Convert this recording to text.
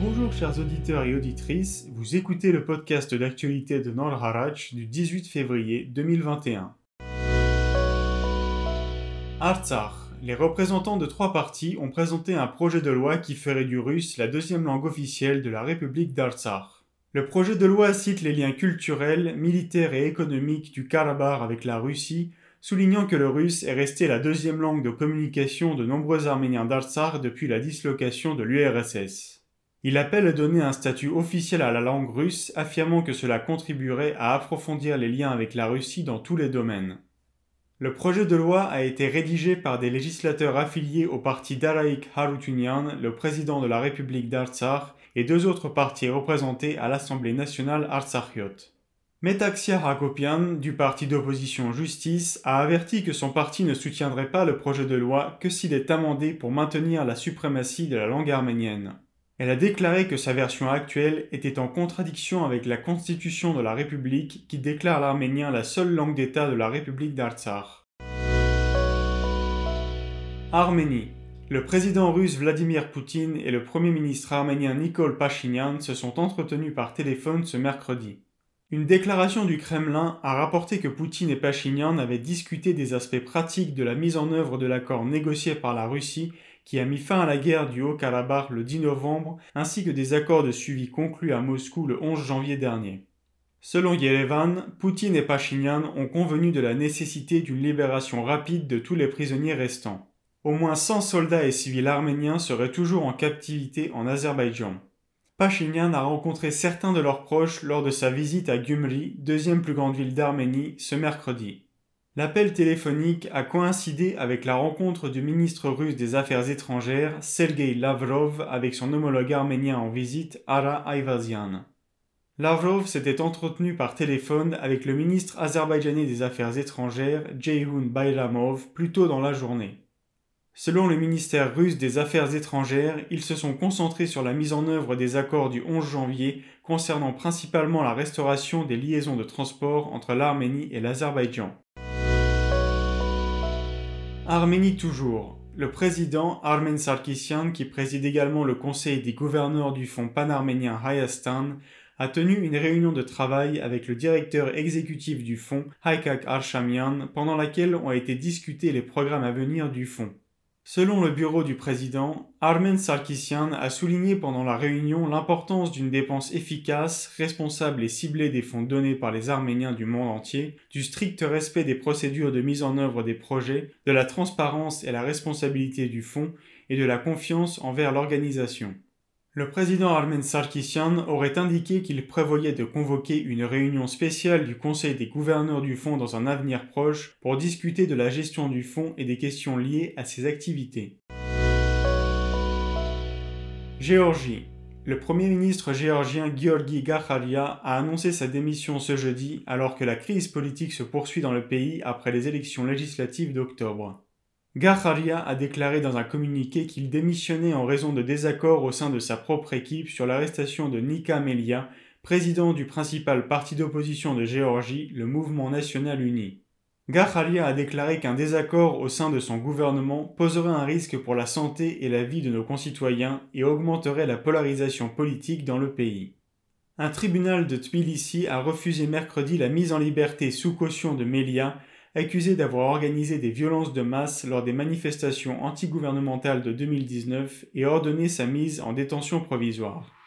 Bonjour chers auditeurs et auditrices, vous écoutez le podcast d'actualité de Nord Harach du 18 février 2021. Artsakh, les représentants de trois partis ont présenté un projet de loi qui ferait du russe la deuxième langue officielle de la République d'Artsakh. Le projet de loi cite les liens culturels, militaires et économiques du Karabakh avec la Russie, soulignant que le russe est resté la deuxième langue de communication de nombreux Arméniens d'Artsakh depuis la dislocation de l'URSS. Il appelle à donner un statut officiel à la langue russe, affirmant que cela contribuerait à approfondir les liens avec la Russie dans tous les domaines. Le projet de loi a été rédigé par des législateurs affiliés au parti d'Araïk Harutunian, le président de la République d'Artsakh, et deux autres partis représentés à l'Assemblée nationale artsakhiot. Metaxia Hakopian, du parti d'opposition Justice, a averti que son parti ne soutiendrait pas le projet de loi que s'il est amendé pour maintenir la suprématie de la langue arménienne. Elle a déclaré que sa version actuelle était en contradiction avec la constitution de la République qui déclare l'arménien la seule langue d'État de la République d'Artsakh. Arménie. Le président russe Vladimir Poutine et le premier ministre arménien Nikol Pachinian se sont entretenus par téléphone ce mercredi. Une déclaration du Kremlin a rapporté que Poutine et Pachinian avaient discuté des aspects pratiques de la mise en œuvre de l'accord négocié par la Russie qui a mis fin à la guerre du Haut-Karabakh le 10 novembre, ainsi que des accords de suivi conclus à Moscou le 11 janvier dernier. Selon Yerevan, Poutine et Pachinian ont convenu de la nécessité d'une libération rapide de tous les prisonniers restants. Au moins 100 soldats et civils arméniens seraient toujours en captivité en Azerbaïdjan. Pachinian a rencontré certains de leurs proches lors de sa visite à Gumri, deuxième plus grande ville d'Arménie, ce mercredi. L'appel téléphonique a coïncidé avec la rencontre du ministre russe des Affaires étrangères, Sergei Lavrov, avec son homologue arménien en visite, Ara Ayvazian. Lavrov s'était entretenu par téléphone avec le ministre azerbaïdjanais des Affaires étrangères, Jeyhun Bayramov, plus tôt dans la journée. Selon le ministère russe des Affaires étrangères, ils se sont concentrés sur la mise en œuvre des accords du 11 janvier concernant principalement la restauration des liaisons de transport entre l'Arménie et l'Azerbaïdjan. Arménie toujours. Le président Armen Sarkisian, qui préside également le conseil des gouverneurs du fonds panarménien Hayastan, a tenu une réunion de travail avec le directeur exécutif du fonds, Haikak Arshamian, pendant laquelle ont été discutés les programmes à venir du fonds. Selon le bureau du président, Armen Sarkisian a souligné pendant la réunion l'importance d'une dépense efficace, responsable et ciblée des fonds donnés par les Arméniens du monde entier, du strict respect des procédures de mise en œuvre des projets, de la transparence et la responsabilité du fonds et de la confiance envers l'organisation. Le président Armen Sarkisian aurait indiqué qu'il prévoyait de convoquer une réunion spéciale du Conseil des gouverneurs du fonds dans un avenir proche pour discuter de la gestion du fonds et des questions liées à ses activités. Géorgie. Le Premier ministre géorgien Georgi Gacharia a annoncé sa démission ce jeudi alors que la crise politique se poursuit dans le pays après les élections législatives d'octobre. Gacharia a déclaré dans un communiqué qu'il démissionnait en raison de désaccords au sein de sa propre équipe sur l'arrestation de Nika Melia, président du principal parti d'opposition de Géorgie, le Mouvement national uni. Gacharia a déclaré qu'un désaccord au sein de son gouvernement poserait un risque pour la santé et la vie de nos concitoyens et augmenterait la polarisation politique dans le pays. Un tribunal de Tbilissi a refusé mercredi la mise en liberté sous caution de Melia, accusé d'avoir organisé des violences de masse lors des manifestations antigouvernementales de 2019 et ordonné sa mise en détention provisoire.